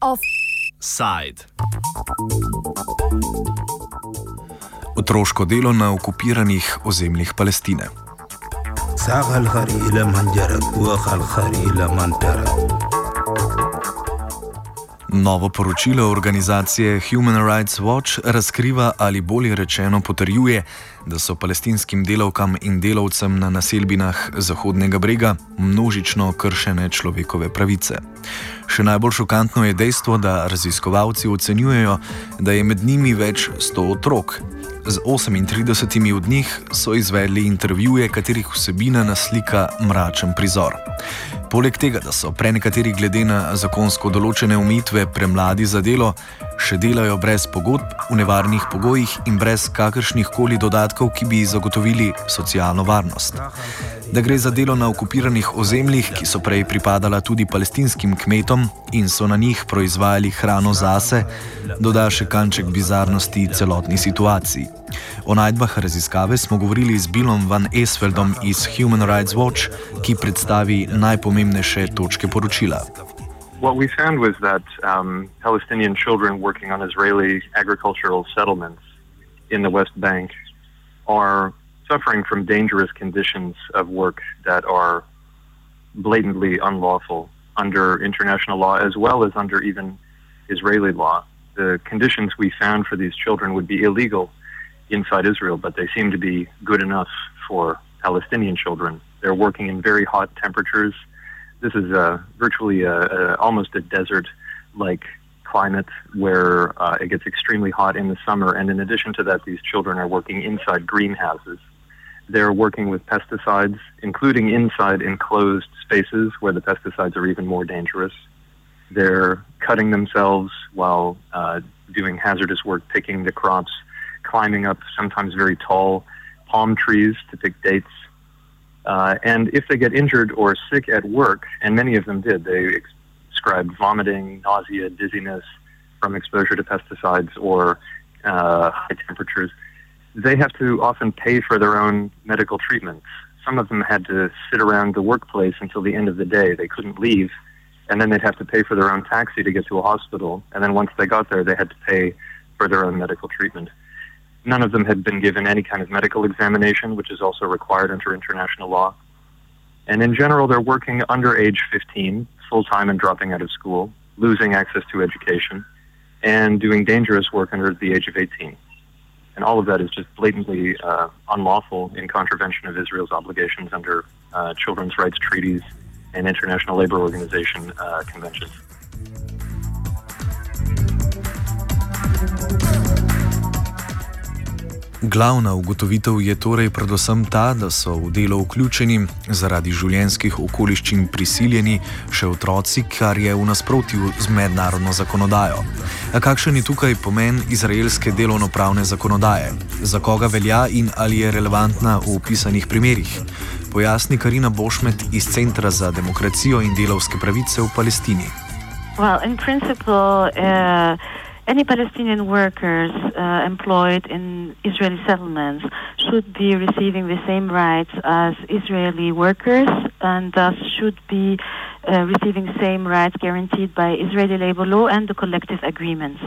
Offside. Otroško delo na okupiranih ozemljih Palestine. Sahal hari ila manjara, kuahal hari ila mantara. Novo poročilo organizacije Human Rights Watch razkriva ali bolje rečeno potrjuje, da so palestinskim delavkam in delavcem na naselbinah Zahodnega brega množično kršene človekove pravice. Še najbolj šokantno je dejstvo, da raziskovalci ocenjujejo, da je med njimi več sto otrok. Z 38 od njih so izvedli intervjuje, katerih vsebina naslika mračen prizor. Poleg tega, da so prenekateri glede na zakonsko določene umitve premladi za delo, še delajo brez pogodb, v nevarnih pogojih in brez kakršnih koli dodatkov, ki bi zagotovili socialno varnost. Da gre za delo na okupiranih ozemljih, ki so prej pripadala tudi palestinskim kmetom in so na njih proizvajali hrano zase, doda še kanček bizarnosti celotni situaciji. O najdbah raziskave smo govorili z Billom Van Esfeldom iz Human Rights Watch, ki predstavi najpomembnejše točke poročila. What we found was that um, Palestinian children working on Israeli agricultural settlements in the West Bank are suffering from dangerous conditions of work that are blatantly unlawful under international law as well as under even Israeli law. The conditions we found for these children would be illegal inside Israel, but they seem to be good enough for Palestinian children. They're working in very hot temperatures. This is uh, virtually a, a, almost a desert like climate where uh, it gets extremely hot in the summer. And in addition to that, these children are working inside greenhouses. They're working with pesticides, including inside enclosed spaces where the pesticides are even more dangerous. They're cutting themselves while uh, doing hazardous work, picking the crops climbing up sometimes very tall palm trees to pick dates. Uh, and if they get injured or sick at work, and many of them did, they described vomiting, nausea, dizziness from exposure to pesticides or uh, high temperatures. They have to often pay for their own medical treatments. Some of them had to sit around the workplace until the end of the day. They couldn't leave, and then they'd have to pay for their own taxi to get to a hospital. And then once they got there, they had to pay for their own medical treatment. None of them had been given any kind of medical examination, which is also required under international law. And in general, they're working under age 15, full time and dropping out of school, losing access to education, and doing dangerous work under the age of 18. And all of that is just blatantly uh, unlawful in contravention of Israel's obligations under uh, children's rights treaties and International Labor Organization uh, conventions. Glavna ugotovitev je torej predvsem ta, da so v delo vključeni zaradi življenjskih okoliščin prisiljeni še otroci, kar je v nasprotju z mednarodno zakonodajo. A kakšen je tukaj pomen izraelske delovno-pravne zakonodaje? Za koga velja in ali je relevantna v opisanih primerih? Pojasni Karina Bošmet iz Centra za demokracijo in delovske pravice v Palestini. Well, in principle, uh... any Palestinian workers uh, employed in Israeli settlements should be receiving the same rights as Israeli workers and thus should be uh, receiving same rights guaranteed by Israeli labor law and the collective agreements.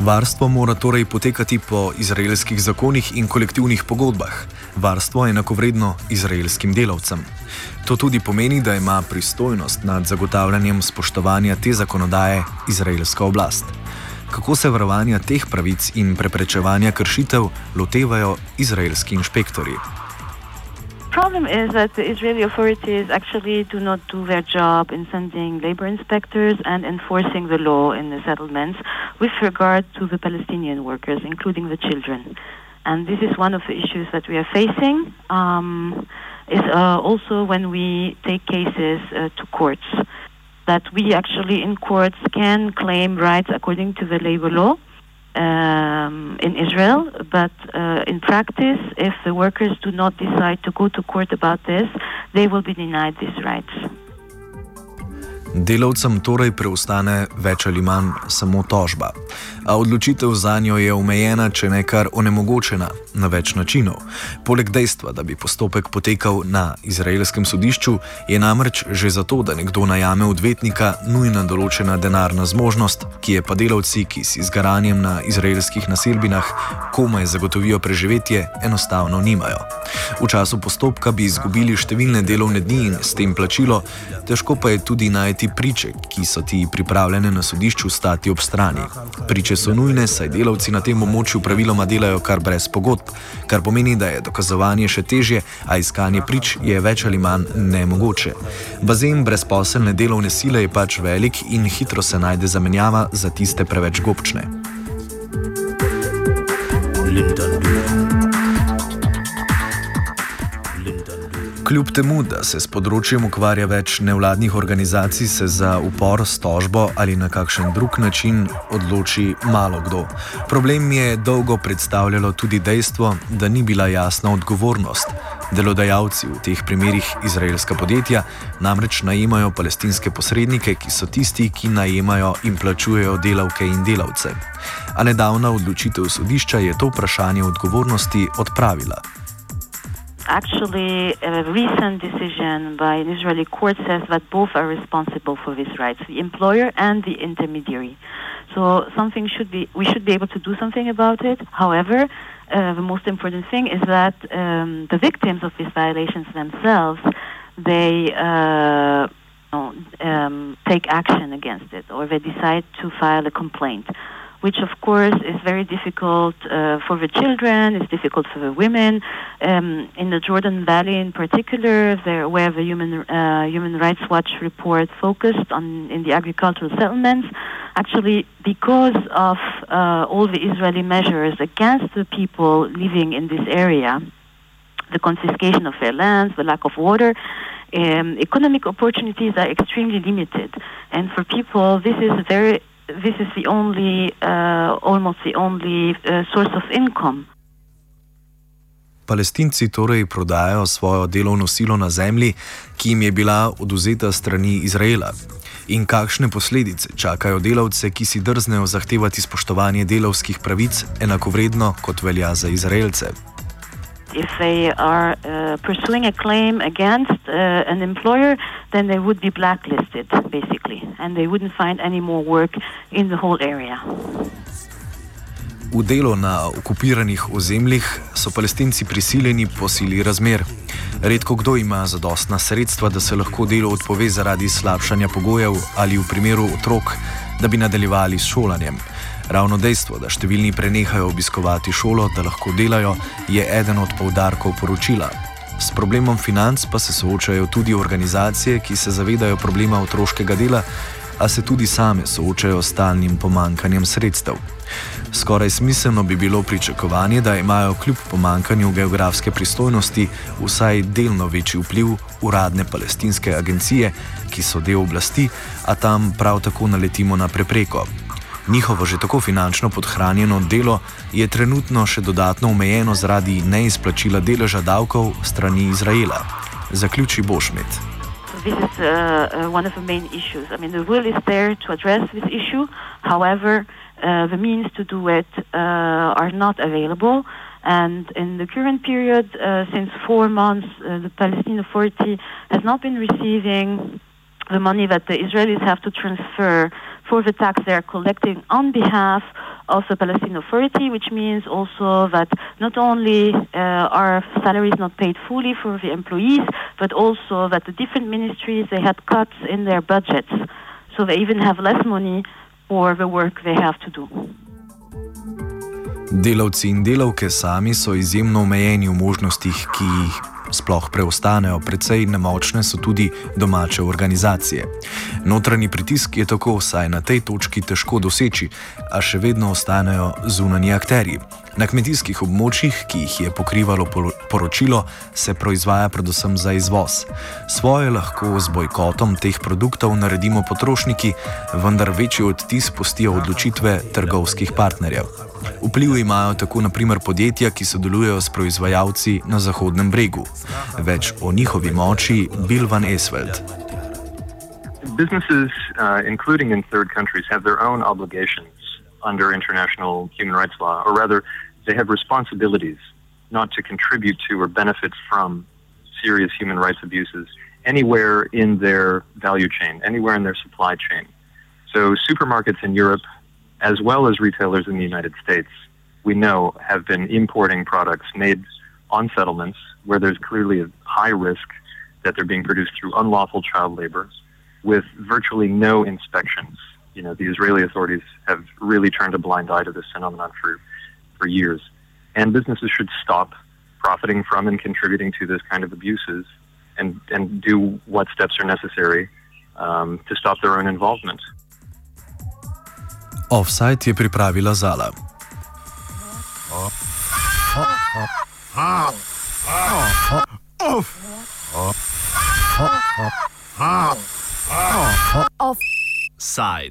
Varstvo mora torej potekati po izraelskih zakonih in kolektivnih pogodbah. Varstvo je enakovredno izraelskim delavcem. To tudi pomeni, da ima pristojnost nad zagotavljanjem spoštovanja te zakonodaje izraelska oblast. Kako se varovanja teh pravic in preprečevanja kršitev lotevajo izraelski inšpektori? problem is that the Israeli authorities actually do not do their job in sending labor inspectors and enforcing the law in the settlements with regard to the Palestinian workers, including the children. And this is one of the issues that we are facing. Um, is uh, also when we take cases uh, to courts, that we actually in courts can claim rights according to the labor law um, in Israel, but uh, in practice, if the workers do not decide to go to court about this, they will be denied these rights. Delavcem torej preostane več ali manj samo tožba, a odločitev za njo je omejena, če ne kar onemogočena na več načinov. Poleg dejstva, da bi postopek potekal na izraelskem sodišču, je namreč že zato, da nekdo najame odvetnika, nujna določena denarna zmožnost, ki je pa delavci, ki si z garanjem na izraelskih naselbinah komaj zagotovijo preživetje, enostavno nimajo. V času postopka bi izgubili številne delovne dni in s tem plačilo, težko pa je tudi najti priče, ki so ti pripravljene na sodišču stati ob strani. Priče so nujne, saj delavci na tem območju praviloma delajo kar brez pogodb, kar pomeni, da je dokazovanje še težje, a iskanje prič je več ali manj nemogoče. Bazen brezposelne delovne sile je pač velik in hitro se najde zamenjava za tiste preveč gobčne. Linda. Kljub temu, da se s področjem ukvarja več nevladnih organizacij, se za upor s tožbo ali na kakšen drug način odloči malo kdo. Problem je dolgo predstavljalo tudi dejstvo, da ni bila jasna odgovornost. Delodajalci v teh primerih izraelska podjetja namreč najemajo palestinske posrednike, ki so tisti, ki najemajo in plačujejo delavke in delavce. A nedavna odločitev sodišča je to vprašanje odgovornosti odpravila. Actually a recent decision by an Israeli court says that both are responsible for these rights, the employer and the intermediary. So something should be, we should be able to do something about it. However, uh, the most important thing is that um, the victims of these violations themselves, they uh, um, take action against it, or they decide to file a complaint which of course is very difficult uh, for the children, it's difficult for the women. Um, in the Jordan Valley in particular, there, where the Human, uh, Human Rights Watch report focused on in the agricultural settlements, actually because of uh, all the Israeli measures against the people living in this area, the confiscation of their lands, the lack of water, um, economic opportunities are extremely limited. And for people, this is very this is the only, uh, almost the only uh, source of income. Palestinci torej prodajajo svojo delovno silo na zemlji, ki jim je bila oduzeta strani Izraela. In kakšne posledice čakajo delavce, ki si drznejo zahtevati spoštovanje delovskih pravic enakovredno kot velja za Izraelce? If they are uh, pursuing a claim against uh, an employer, then they would be blacklisted, basically, and they wouldn't find any more work in the whole area. V delo na okupiranih ozemljih so palestinci prisiljeni po sili razmer. Redko kdo ima zadostna sredstva, da se lahko delo odpove zaradi slabšanja pogojev ali v primeru otrok, da bi nadaljevali s šolanjem. Ravno dejstvo, da številni prenehajo obiskovati šolo, da lahko delajo, je eden od poudarkov poročila. S problemom financ pa se soočajo tudi organizacije, ki se zavedajo problema otroškega dela, a se tudi same soočajo s stalnim pomankanjem sredstev. Skoraj smiselno bi bilo pričakovanje, da imajo kljub pomankanju geografske pristojnosti vsaj delno večji vpliv uradne palestinske agencije, ki so del oblasti, a tam prav tako naletimo na prepreko. Njihovo že tako finančno podhranjeno delo je trenutno še dodatno omejeno zaradi neizplačila deleža davkov strani Izraela. Zaključi Bošmet. This is uh, uh, one of the main issues. I mean, the will is there to address this issue. However, uh, the means to do it uh, are not available. And in the current period, uh, since four months, uh, the Palestinian Authority has not been receiving the money that the Israelis have to transfer for the tax they are collecting on behalf the Palestinian Authority, which means also that not only uh, are salaries not paid fully for the employees, but also that the different ministries they had cuts in their budgets, so they even have less money for the work they have to do. Delavci in delavke sami so izjemno omejeni v možnostih, ki jih sploh preostanejo, precej nemočne so tudi domače organizacije. Notranji pritisk je tako vsaj na tej točki težko doseči, a še vedno ostanejo zunanji akteri. Na kmetijskih območjih, ki jih je pokrivalo poročilo, se proizvaja predvsem za izvoz. Svoje lahko z bojkotom teh produktov naredimo potrošniki, vendar večji odtis postijo odločitve trgovskih partnerjev. Vpliv imajo tako naprimer podjetja, ki sodelujejo s proizvajalci na Zahodnem bregu. Več o njihovi moči Bill van Esveld. businesses, uh, including in third countries, have their own obligations under international human rights law, or rather, they have responsibilities not to contribute to or benefit from serious human rights abuses anywhere in their value chain, anywhere in their supply chain. So, supermarkets in Europe, as well as retailers in the United States, we know have been importing products made on settlements where there's clearly a high risk that they're being produced through unlawful child labor with virtually no inspections. You know, the Israeli authorities have really turned a blind eye to this phenomenon for, for years. And businesses should stop profiting from and contributing to this kind of abuses and, and do what steps are necessary um, to stop their own involvement. Offside je pripravila Zala. Offside.